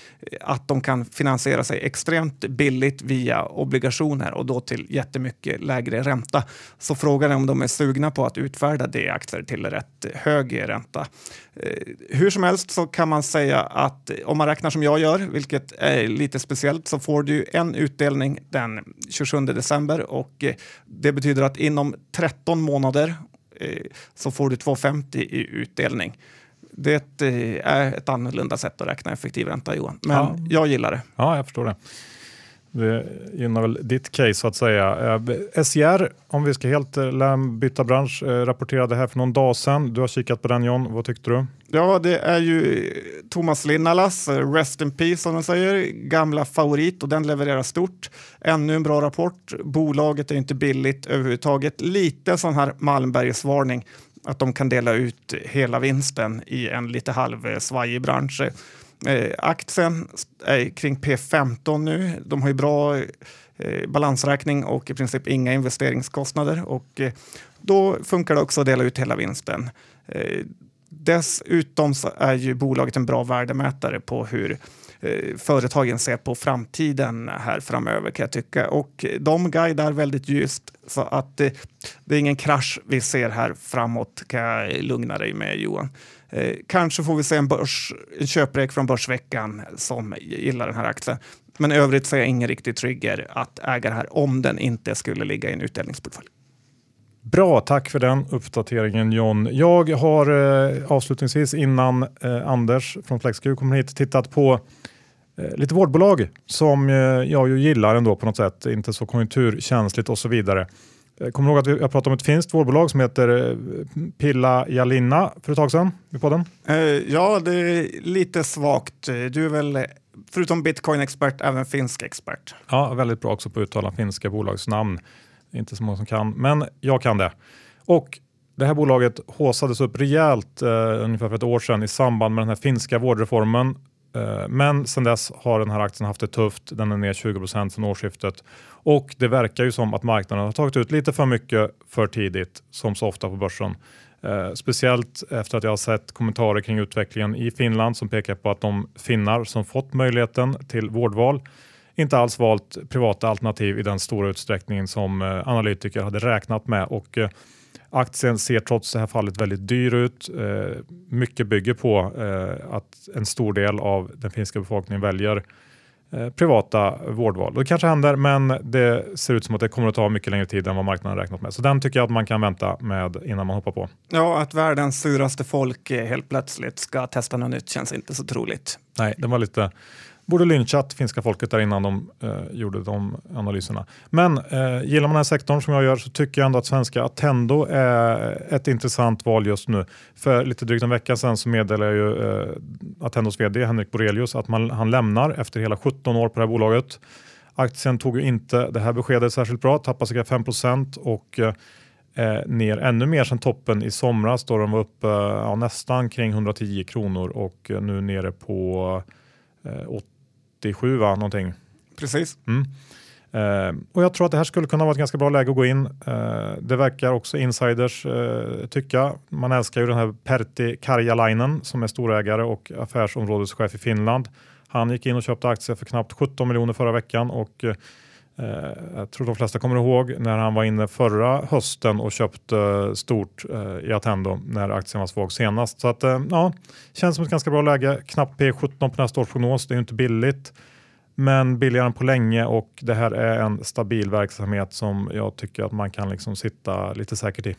Speaker 2: att de kan finansiera sig extremt billigt via obligationer och då till jättemycket lägre ränta. Så frågan är om de är sugna på att utfärda D-aktier till rätt hög ränta. Eh, hur som helst så kan man säga att om man räknar som jag gör, vilket är lite speciellt, så får du en utdelning den 27 december och eh, det betyder att inom 13 månader så får du 2,50 i utdelning det är ett annorlunda sätt att räkna effektiv ränta Johan. Men ja. jag gillar det.
Speaker 1: Ja, jag förstår det. Det gynnar väl ditt case så att säga. Eh, SJR, om vi ska helt eh, byta bransch, eh, rapporterade här för någon dag sedan. Du har kikat på den John, vad tyckte du?
Speaker 2: Ja, det är ju Thomas Linnalas, Rest in Peace som de säger, gamla favorit och den levererar stort. Ännu en bra rapport. Bolaget är inte billigt överhuvudtaget. Lite sån här Malmbergsvarning att de kan dela ut hela vinsten i en lite halvsvajig bransch. Eh, aktien är kring P15 nu. De har ju bra eh, balansräkning och i princip inga investeringskostnader. Och, eh, då funkar det också att dela ut hela vinsten. Eh, dessutom så är ju bolaget en bra värdemätare på hur eh, Eh, företagen ser på framtiden här framöver kan jag tycka. Och de guidar väldigt ljust så att eh, det är ingen krasch vi ser här framåt kan jag lugna dig med Johan. Eh, kanske får vi se en, börs, en köprek från Börsveckan som gillar den här aktien. Men i övrigt så är jag ingen riktig trigger att äga det här om den inte skulle ligga i en utdelningsportfölj.
Speaker 1: Bra, tack för den uppdateringen John. Jag har eh, avslutningsvis innan eh, Anders från FlexQ kommer hit tittat på eh, lite vårdbolag som eh, jag ju gillar ändå på något sätt, inte så konjunkturkänsligt och så vidare. Eh, kommer du ihåg att vi, jag pratade om ett finskt vårdbolag som heter eh, Pilla Jalinna för ett tag sedan i podden?
Speaker 2: Eh, ja, det är lite svagt. Du är väl förutom bitcoin-expert även finsk expert?
Speaker 1: Ja, väldigt bra också på att uttala finska bolagsnamn. Inte så många som kan, men jag kan det. Och det här bolaget håsades upp rejält eh, ungefär för ett år sedan i samband med den här finska vårdreformen. Eh, men sedan dess har den här aktien haft det tufft. Den är ner 20% sedan årsskiftet och det verkar ju som att marknaden har tagit ut lite för mycket för tidigt som så ofta på börsen. Eh, speciellt efter att jag har sett kommentarer kring utvecklingen i Finland som pekar på att de finnar som fått möjligheten till vårdval inte alls valt privata alternativ i den stora utsträckning som eh, analytiker hade räknat med. Och, eh, aktien ser trots det här fallet väldigt dyr ut. Eh, mycket bygger på eh, att en stor del av den finska befolkningen väljer eh, privata vårdval. Det kanske händer, men det ser ut som att det kommer att ta mycket längre tid än vad marknaden räknat med. Så den tycker jag att man kan vänta med innan man hoppar på.
Speaker 2: Ja, att världens suraste folk helt plötsligt ska testa något nytt känns inte så troligt.
Speaker 1: Nej, den var lite borde lynchat finska folket där innan de eh, gjorde de analyserna. Men eh, gillar man den här sektorn som jag gör så tycker jag ändå att svenska Attendo är ett intressant val just nu. För lite drygt en vecka sedan så meddelade ju eh, Attendos vd Henrik Borelius att man, han lämnar efter hela 17 år på det här bolaget. Aktien tog ju inte det här beskedet särskilt bra, tappade cirka 5% och eh, eh, ner ännu mer sedan toppen i somras då de var uppe ja, nästan kring 110 kronor och eh, nu nere på eh, 87 va, någonting.
Speaker 2: Precis.
Speaker 1: Mm. Uh, och jag tror att det här skulle kunna vara ett ganska bra läge att gå in. Uh, det verkar också insiders uh, tycka. Man älskar ju den här Pertti Karjalainen som är storägare och affärsområdeschef i Finland. Han gick in och köpte aktier för knappt 17 miljoner förra veckan och Eh, jag tror de flesta kommer ihåg när han var inne förra hösten och köpte eh, stort eh, i Attendo när aktien var svag senast. Så att ja, känns som ett ganska bra läge. Knappt P17 på nästa års prognos. Det är ju inte billigt men billigare än på länge och det här är en stabil verksamhet som jag tycker att man kan liksom sitta lite säkert i.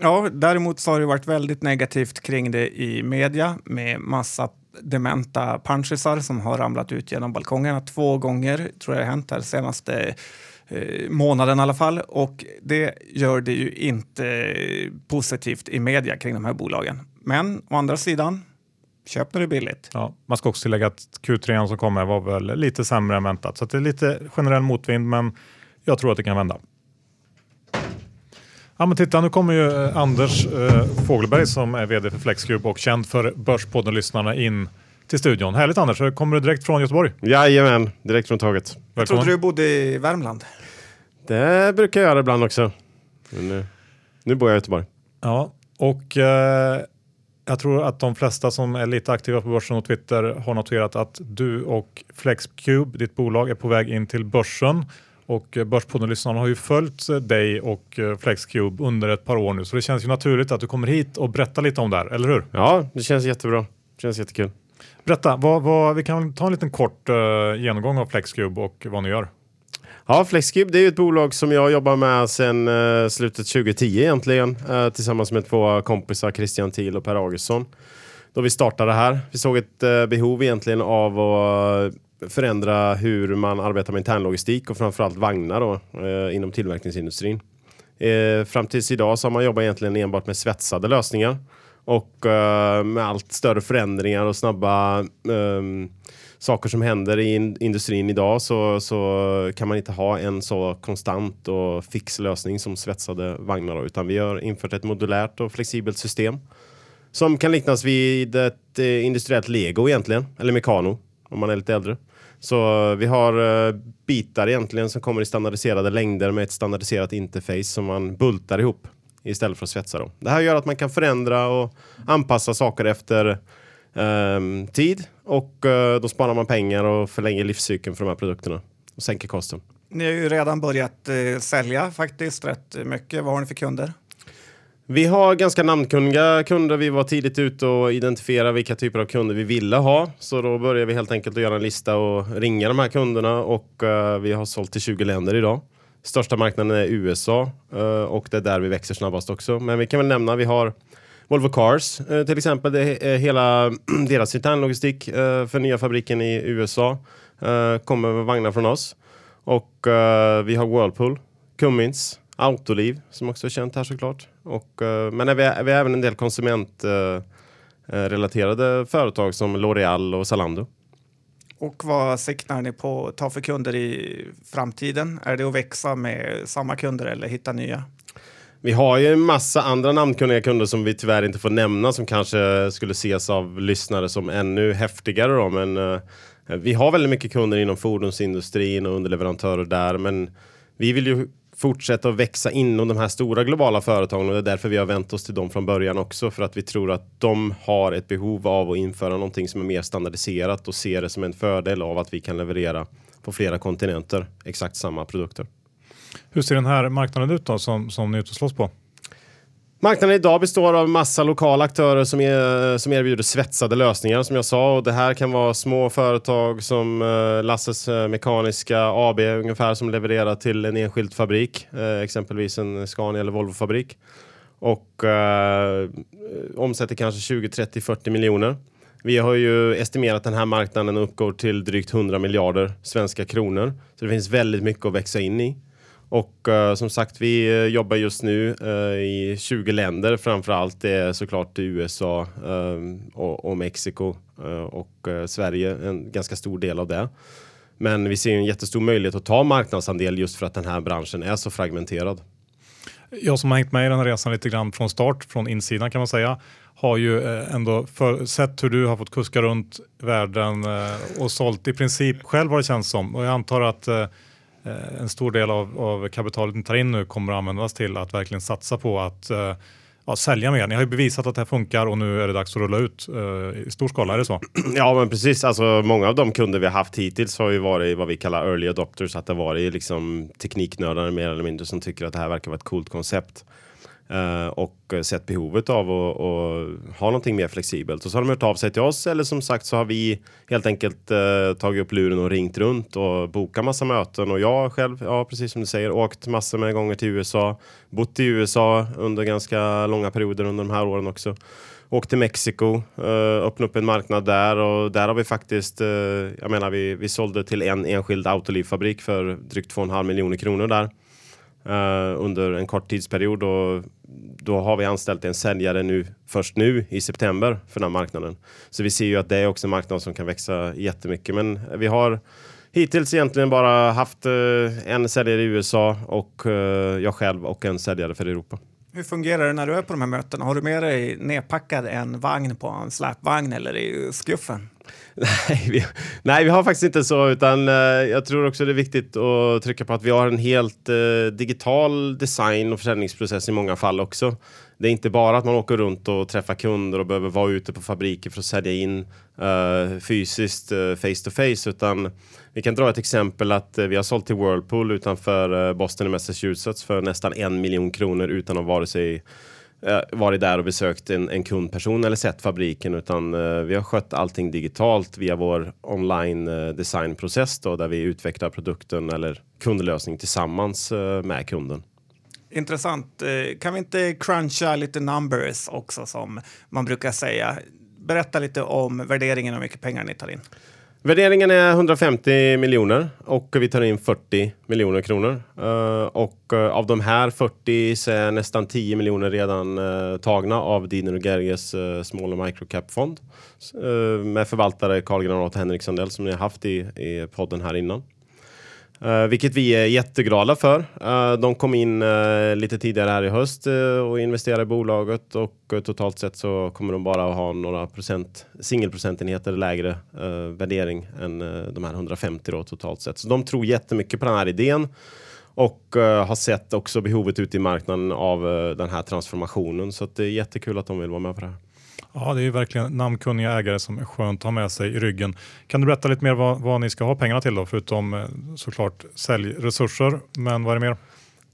Speaker 2: Ja, däremot så har det varit väldigt negativt kring det i media med massa dementa panschisar som har ramlat ut genom balkongerna två gånger, tror jag det har hänt här senaste eh, månaden i alla fall. Och det gör det ju inte eh, positivt i media kring de här bolagen. Men å andra sidan, Köp när det är billigt.
Speaker 1: Ja, man ska också tillägga att Q3 som kommer var väl lite sämre än väntat. Så det är lite generell motvind, men jag tror att det kan vända. Ja, men titta, nu kommer ju eh, Anders eh, Fogelberg som är vd för Flexcube och känd för Börspodden-lyssnarna in till studion. Härligt Anders, kommer du direkt från Göteborg?
Speaker 3: Jajamän, direkt från tåget.
Speaker 2: Välkommen. Jag trodde du bodde i Värmland.
Speaker 3: Det brukar jag göra ibland också. Men nu, nu bor jag i Göteborg.
Speaker 1: Ja, och eh, jag tror att de flesta som är lite aktiva på börsen och Twitter har noterat att du och Flexcube, ditt bolag, är på väg in till börsen. Och Börspodden-lyssnarna har ju följt dig och Flexcube under ett par år nu, så det känns ju naturligt att du kommer hit och berättar lite om det här, eller hur?
Speaker 3: Ja, det känns jättebra. Det känns jättekul.
Speaker 1: Berätta, vad, vad, vi kan ta en liten kort uh, genomgång av Flexcube och vad ni gör.
Speaker 3: Ja, Flexcube det är ett bolag som jag jobbar med sedan uh, slutet 2010 egentligen uh, tillsammans med två kompisar, Christian Thiel och Per Augustsson. Då vi startade här. Vi såg ett behov egentligen av att förändra hur man arbetar med internlogistik och framförallt vagnar då, eh, inom tillverkningsindustrin. Eh, fram tills idag så har man jobbat egentligen enbart med svetsade lösningar och eh, med allt större förändringar och snabba saker som händer i industrin idag så, så kan man inte ha en så konstant och fix lösning som svetsade vagnar. Utan vi har infört ett modulärt och flexibelt system som kan liknas vid ett eh, industriellt lego egentligen, eller mekano om man är lite äldre. Så vi har eh, bitar egentligen som kommer i standardiserade längder med ett standardiserat interface som man bultar ihop istället för att svetsa. Då. Det här gör att man kan förändra och anpassa saker efter um, tid och uh, då sparar man pengar och förlänger livscykeln för de här produkterna och sänker kosten.
Speaker 2: Ni har ju redan börjat uh, sälja faktiskt rätt mycket. Vad har ni för kunder?
Speaker 3: Vi har ganska namnkunniga kunder. Vi var tidigt ute och identifiera vilka typer av kunder vi ville ha. Så då började vi helt enkelt att göra en lista och ringa de här kunderna och uh, vi har sålt till 20 länder idag. Största marknaden är USA eh, och det är där vi växer snabbast också. Men vi kan väl nämna, vi har Volvo Cars eh, till exempel, det är hela [CLEARS THROAT] deras internlogistik för nya fabriken i USA kommer med vagnar från oss. Och vi har Whirlpool, Cummins, Autoliv som också är känt här såklart. Och, men vi har, vi har även en del konsumentrelaterade företag som L'Oreal och Zalando.
Speaker 2: Och vad siktar ni på att ta för kunder i framtiden? Är det att växa med samma kunder eller hitta nya?
Speaker 3: Vi har ju en massa andra namnkunniga kunder som vi tyvärr inte får nämna som kanske skulle ses av lyssnare som ännu häftigare. Då. Men uh, vi har väldigt mycket kunder inom fordonsindustrin och underleverantörer där. Men vi vill ju fortsätta att växa inom de här stora globala företagen och det är därför vi har vänt oss till dem från början också för att vi tror att de har ett behov av att införa någonting som är mer standardiserat och ser det som en fördel av att vi kan leverera på flera kontinenter exakt samma produkter.
Speaker 1: Hur ser den här marknaden ut då som, som ni är ute och slåss på?
Speaker 3: Marknaden idag består av massa lokala aktörer som, är, som erbjuder svetsade lösningar som jag sa. Och det här kan vara små företag som eh, Lasses eh, Mekaniska AB ungefär som levererar till en enskild fabrik, eh, exempelvis en Scania eller Volvo-fabrik. Och eh, omsätter kanske 20, 30, 40 miljoner. Vi har ju estimerat den här marknaden uppgår till drygt 100 miljarder svenska kronor. Så det finns väldigt mycket att växa in i. Och uh, som sagt, vi uh, jobbar just nu uh, i 20 länder. Framför allt det är såklart USA och, och, Mexiko och Sverige, en ganska stor del av det. Men vi ser en jättestor möjlighet att ta marknadsandel just för att den här branschen är så fragmenterad.
Speaker 1: Jag som har hängt med i den här resan lite grann från start, från insidan kan man säga, har ju ändå för, sett hur du har fått kuska runt världen och sålt i princip själv vad det känns som. Och jag antar att Eh, en stor del av, av kapitalet ni tar in nu kommer att användas till att verkligen satsa på att uh, ja, sälja mer. Ni har ju bevisat att det här funkar och nu är det dags att rulla ut uh, i stor skala, är det så? [CLEARS THROAT]
Speaker 3: Ja, men precis. Alltså, många av de kunder vi har haft hittills har ju varit vad vi kallar early adopters, att det har varit liksom tekniknördar mer eller mindre som tycker att det här verkar vara ett coolt koncept. Eh, och sett behovet av att, ha någonting mer flexibelt. Och så har de hört av sig till oss eller som sagt så har vi helt enkelt eh, tagit upp luren och ringt runt och bokat massa möten. Och jag själv, ja precis som du säger, åkt massor med gånger till USA, bott i USA under ganska långa perioder under de här åren också. Åkt till Mexiko, eh, öppnat upp en marknad där och där har vi faktiskt, eh, jag menar vi, vi sålde till en enskild autolivfabrik för drygt 2,5 miljoner kronor där. Uh, under en kort tidsperiod och då har vi anställt en säljare nu först nu i september för den här marknaden. Så vi ser ju att det är också en marknad som kan växa jättemycket. Men vi har hittills egentligen bara haft eh, en säljare i USA och eh, jag själv och en säljare för Europa.
Speaker 2: Hur fungerar det när du är på de här mötena? Har du med dig nedpackad en vagn på en släpvagn eller i skuffen?
Speaker 3: Nej vi, nej, vi har faktiskt inte så, utan eh, jag tror också det är viktigt att trycka på att vi har en helt eh, digital design och försäljningsprocess i många fall också. Det är inte bara att man åker runt och träffar kunder och behöver vara ute på fabriker för att sälja in eh, fysiskt face to face, utan vi kan dra ett exempel att eh, vi har sålt till Whirlpool utanför eh, Boston i Massachusetts för nästan en miljon kronor utan att vare sig Eh, varit där och besökt en, en kundperson eller sett fabriken utan eh, vi har skött allting digitalt via vår online eh, designprocess då, där vi utvecklar produkten eller kundlösning tillsammans eh, med kunden.
Speaker 2: Intressant. Eh, kan vi inte cruncha lite numbers också som man brukar säga? Berätta lite om värderingen och hur mycket pengar ni tar in.
Speaker 3: Värderingen är 150 miljoner och vi tar in 40 miljoner kronor. Uh, och uh, av de här 40 så är nästan 10 miljoner redan uh, tagna av Diner och Gerges uh, Small och Microcap-fond med förvaltare Carl Granat och Henrik Sandell som ni har haft i, i podden här innan. Uh, vilket vi är jätteglada för. Uh, de kom in uh, lite tidigare här i höst och investerade i bolaget och totalt sett så kommer de bara att ha några procent, singelprocentenheter lägre värdering än de här 150 då totalt sett. Så de tror jättemycket på den här idén och har sett också behovet ute i marknaden av den här transformationen. Så det är jättekul att de vill vara med på det här.
Speaker 1: Ja, det är verkligen namnkunniga ägare som är skönt att ha med sig i ryggen. Kan du berätta lite mer vad, vad ni ska ha pengarna till då, förutom eh, såklart säljresurser, men vad är det mer?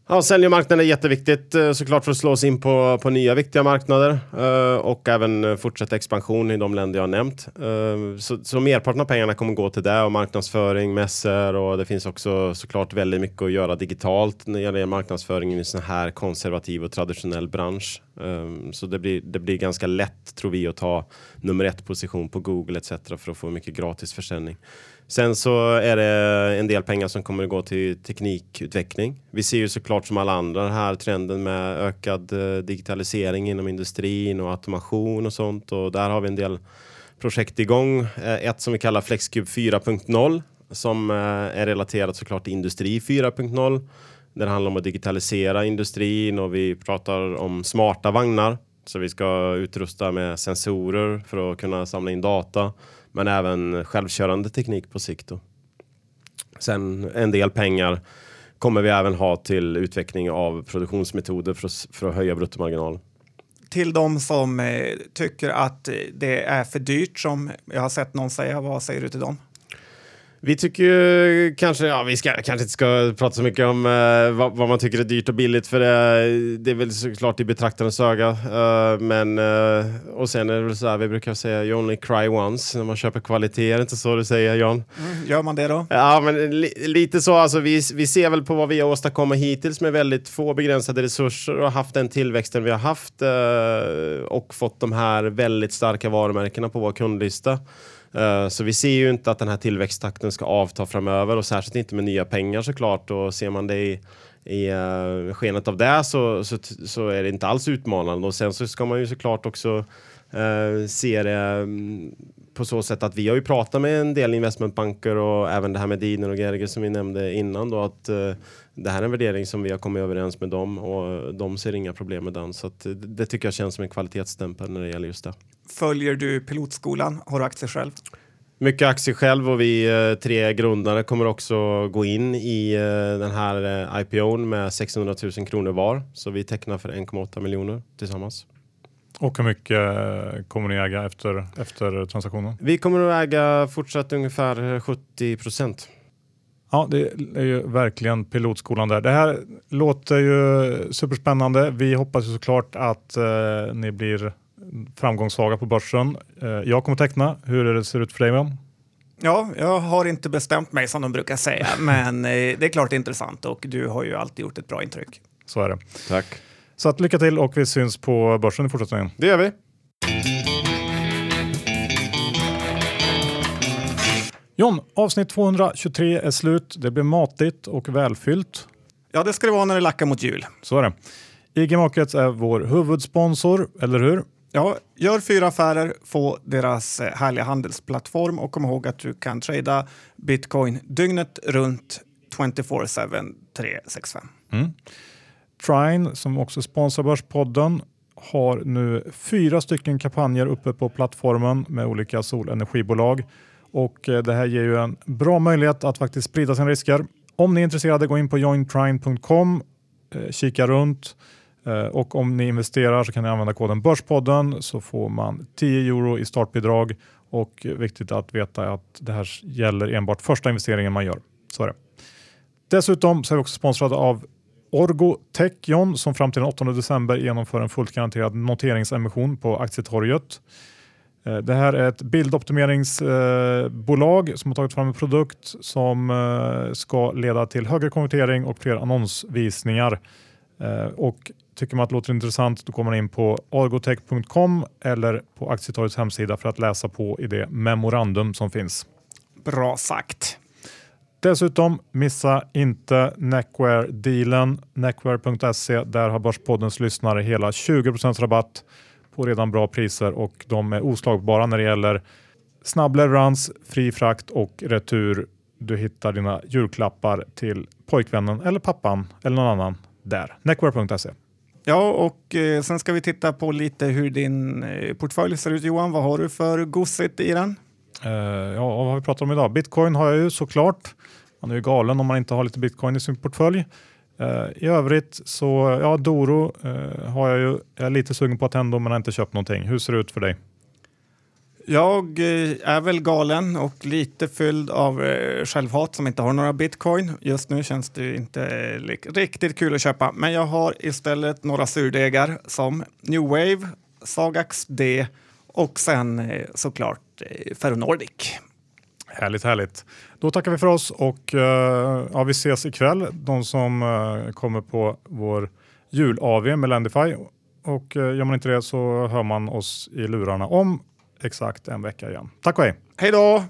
Speaker 3: Ja, säljarmarknaden är jätteviktigt eh, såklart för att slå oss in på, på nya viktiga marknader eh, och även eh, fortsatt fortsätta expansion i de länder jag har nämnt. Så, så merparten av pengarna kommer gå till det och marknadsföring, mässor och det finns också såklart väldigt mycket att göra digitalt när det gäller marknadsföring i en sån här konservativ och traditionell bransch. Så det blir, det blir ganska lätt tror vi att ta nummer ett position på Google etc. för att få mycket gratis försäljning. Sen så är det en del pengar som kommer att gå till teknikutveckling. Vi ser ju såklart som alla andra den här trenden med ökad eh, digitalisering inom industrin och automation och sånt och där har vi en del projekt igång. Eh, ett som vi kallar Flexcube 4.0 som eh, är relaterat såklart till Industri 4.0. Det handlar om att digitalisera industrin och vi pratar om smarta vagnar. Så vi ska utrusta med sensorer för att kunna samla in data men även självkörande teknik på sikt. Då. Sen en del pengar kommer vi även ha till utveckling av produktionsmetoder för att, för att höja bruttomarginalen.
Speaker 2: Till de som eh, tycker att det är för dyrt som jag har sett någon säga, vad säger du till dem?
Speaker 3: Vi tycker ju kanske, ja vi ska, kanske inte ska prata så mycket om uh, vad, vad, man tycker är dyrt och billigt för det, det är väl såklart i betraktarens öga. Uh, men, uh, och sen är det väl så här, vi brukar säga you only cry once när man köper kvalitet, är det inte så du säger John?
Speaker 2: Mm, gör man det då?
Speaker 3: Ja, men li, lite så, alltså vi, vi ser väl på vad vi har åstadkommit hittills med väldigt få begränsade resurser och haft den tillväxten vi har haft och fått de här väldigt starka varumärkena på vår kundlista. Eh, så vi ser ju inte att den här tillväxttakten ska avta framöver och särskilt inte med nya pengar såklart. Och ser man det i, i uh, skenet av det så, så, så, är det inte alls utmanande. Och sen så ska man ju såklart också uh, se det um, på så sätt att vi har ju pratat med en del investmentbanker och även det här med Diner och Gerger som vi nämnde innan då att uh, det här är en värdering som vi har kommit överens med dem och de ser inga problem med den. Så det, det tycker jag känns som en kvalitetsstämpel när det gäller just det.
Speaker 2: Följer du pilotskolan? Har du aktier själv?
Speaker 3: Mycket aktier själv och vi eh, tre grundare kommer också gå in i eh, den här eh, IPOn med 600 000 kronor var. Så vi tecknar för 1,8 miljoner tillsammans.
Speaker 1: Och hur mycket kommer ni äga efter, efter transaktionen?
Speaker 3: Vi kommer att äga fortsatt ungefär 70 procent.
Speaker 1: Ja, det är ju verkligen pilotskolan där. Det här låter ju superspännande. Vi hoppas ju såklart att eh, ni blir framgångssvaga på börsen. Eh, jag kommer teckna. Hur det ser ut för dig? Man?
Speaker 2: Ja, jag har inte bestämt mig som de brukar säga, [LAUGHS] men eh, det är klart intressant och du har ju alltid gjort ett bra intryck.
Speaker 1: Så är det.
Speaker 3: Tack.
Speaker 1: Så att lycka till och vi syns på börsen i fortsättningen.
Speaker 3: Det gör vi.
Speaker 1: John, avsnitt 223 är slut. Det blir matigt och välfyllt.
Speaker 2: Ja, det ska det vara när det lackar mot jul.
Speaker 1: Så är det. IG Markets är vår huvudsponsor, eller hur?
Speaker 2: Ja, gör fyra affärer, få deras eh, härliga handelsplattform och kom ihåg att du kan trada bitcoin dygnet runt 24-7 365. Mm.
Speaker 1: Trine, som också sponsrar Börspodden, har nu fyra stycken kampanjer uppe på plattformen med olika solenergibolag. Och eh, det här ger ju en bra möjlighet att faktiskt sprida sina risker. Om ni är intresserade, gå in på jointrine.com, eh, kika runt Eh, och om ni investerar så kan ni använda koden Börspodden så får man 10 euro i startbidrag och viktigt att veta att det här gäller enbart första investeringen man gör. Så är det. Dessutom så är vi också sponsrade av Orgo Techion som fram till den 8 december genomför en fullt garanterad noteringsemission på aktietorget. Eh, det här är ett bildoptimeringsbolag eh, som har tagit fram en produkt som ska leda till högre konvertering och fler annonsvisningar. Och Tycker man att det låter intressant då kommer man in på argotech.com eller på Aktietorgets hemsida för att läsa på i det memorandum som finns.
Speaker 2: Bra sagt.
Speaker 1: Dessutom missa inte Neckware-dealen. Neckware.se. Där har Börspoddens lyssnare hela 20% rabatt på redan bra priser och de är oslagbara när det gäller snabb leverans, fri frakt och retur. Du hittar dina julklappar till pojkvännen eller pappan eller någon annan där. Neckware.se.
Speaker 2: Ja, och eh, sen ska vi titta på lite hur din eh, portfölj ser ut Johan. Vad har du för gosigt i den?
Speaker 1: Uh, ja, vad har vi pratat om idag? Bitcoin har jag ju såklart. Man är ju galen om man inte har lite bitcoin i sin portfölj. Uh, I övrigt så, ja, Doro uh, har jag ju, jag är lite sugen på Attendo men har inte köpt någonting. Hur ser det ut för dig?
Speaker 2: Jag eh, är väl galen och lite fylld av eh, självhat som inte har några bitcoin. Just nu känns det inte eh, riktigt kul att köpa, men jag har istället några surdegar som New Wave, Sagax D och sen såklart Ferronordic.
Speaker 1: Härligt, härligt. Då tackar vi för oss och ja, vi ses ikväll. De som kommer på vår jul-AV med Lendify. Och gör man inte det så hör man oss i lurarna om exakt en vecka igen. Tack och hej!
Speaker 2: Hej då!